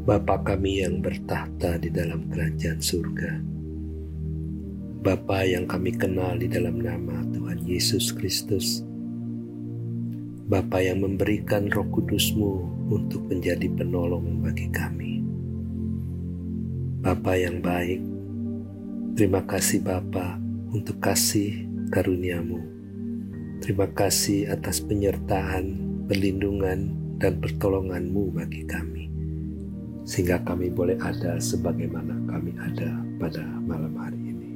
Bapa kami yang bertahta di dalam kerajaan surga, Bapa yang kami kenal di dalam nama Tuhan Yesus Kristus, Bapa yang memberikan roh kudusmu untuk menjadi penolong bagi kami. Bapa yang baik, terima kasih Bapa untuk kasih karuniamu. Terima kasih atas penyertaan, perlindungan, dan pertolonganmu bagi kami. Sehingga kami boleh ada sebagaimana kami ada pada malam hari ini.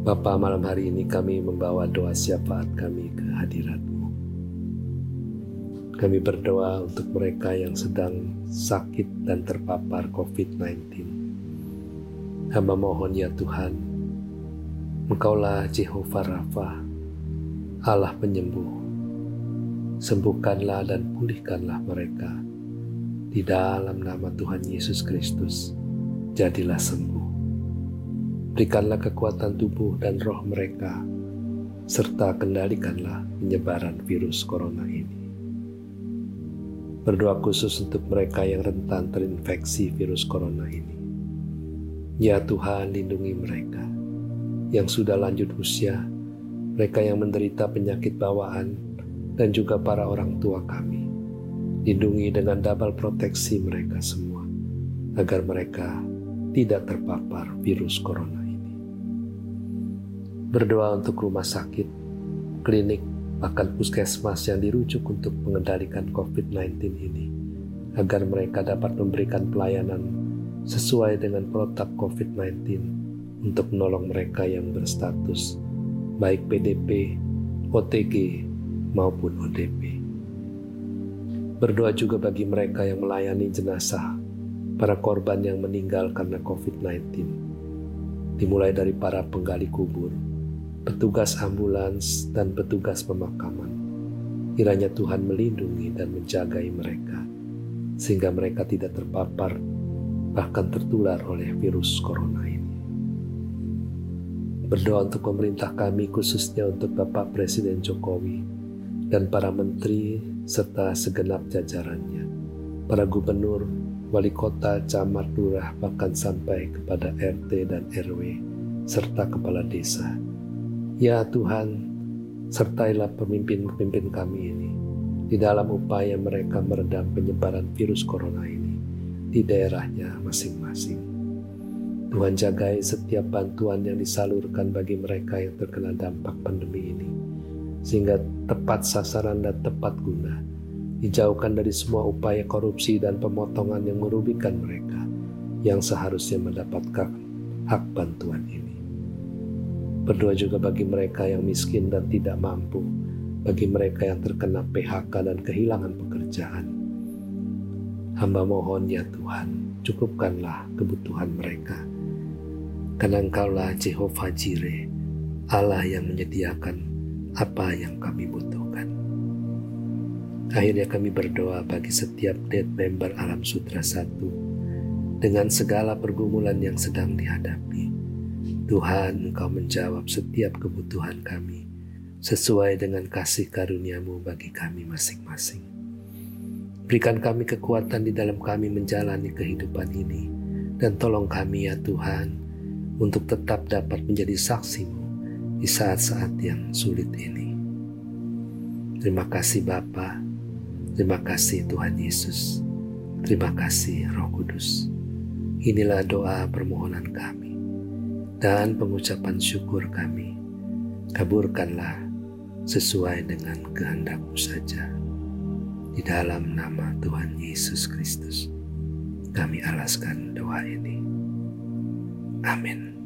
Bapa malam hari ini kami membawa doa syafaat kami ke hadiratmu. Kami berdoa untuk mereka yang sedang sakit dan terpapar COVID-19. Hamba mohon ya Tuhan, Engkaulah Jehovah Rafa, Allah penyembuh. Sembuhkanlah dan pulihkanlah mereka. Di dalam nama Tuhan Yesus Kristus, jadilah sembuh. Berikanlah kekuatan tubuh dan roh mereka, serta kendalikanlah penyebaran virus corona ini. Berdoa khusus untuk mereka yang rentan terinfeksi virus corona ini. Ya Tuhan, lindungi mereka yang sudah lanjut usia, mereka yang menderita penyakit bawaan, dan juga para orang tua kami. Lindungi dengan double proteksi mereka semua, agar mereka tidak terpapar virus corona ini. Berdoa untuk rumah sakit, klinik, bahkan puskesmas yang dirujuk untuk mengendalikan COVID-19 ini, agar mereka dapat memberikan pelayanan sesuai dengan protokol COVID-19 untuk menolong mereka yang berstatus baik PDP, OTG, maupun ODP. Berdoa juga bagi mereka yang melayani jenazah para korban yang meninggal karena COVID-19, dimulai dari para penggali kubur, petugas ambulans, dan petugas pemakaman. Kiranya Tuhan melindungi dan menjagai mereka, sehingga mereka tidak terpapar, bahkan tertular oleh virus corona ini. Berdoa untuk pemerintah kami, khususnya untuk Bapak Presiden Jokowi, dan para menteri serta segenap jajarannya, para gubernur, wali kota, camat, lurah, bahkan sampai kepada RT dan RW, serta kepala desa. Ya Tuhan, sertailah pemimpin-pemimpin kami ini di dalam upaya mereka meredam penyebaran virus corona ini di daerahnya masing-masing. Tuhan jagai setiap bantuan yang disalurkan bagi mereka yang terkena dampak pandemi ini sehingga tepat sasaran dan tepat guna. Dijauhkan dari semua upaya korupsi dan pemotongan yang merugikan mereka yang seharusnya mendapatkan hak bantuan ini. Berdoa juga bagi mereka yang miskin dan tidak mampu, bagi mereka yang terkena PHK dan kehilangan pekerjaan. Hamba mohon ya Tuhan, cukupkanlah kebutuhan mereka. Karena Engkaulah Jehovah Jireh, Allah yang menyediakan apa yang kami butuhkan. Akhirnya kami berdoa bagi setiap dead member Alam Sutra Satu dengan segala pergumulan yang sedang dihadapi. Tuhan, Engkau menjawab setiap kebutuhan kami sesuai dengan kasih karuniamu bagi kami masing-masing. Berikan kami kekuatan di dalam kami menjalani kehidupan ini dan tolong kami ya Tuhan untuk tetap dapat menjadi saksimu di saat-saat yang sulit ini. Terima kasih Bapa, terima kasih Tuhan Yesus, terima kasih Roh Kudus. Inilah doa permohonan kami dan pengucapan syukur kami. Kaburkanlah sesuai dengan kehendakmu saja. Di dalam nama Tuhan Yesus Kristus, kami alaskan doa ini. Amin.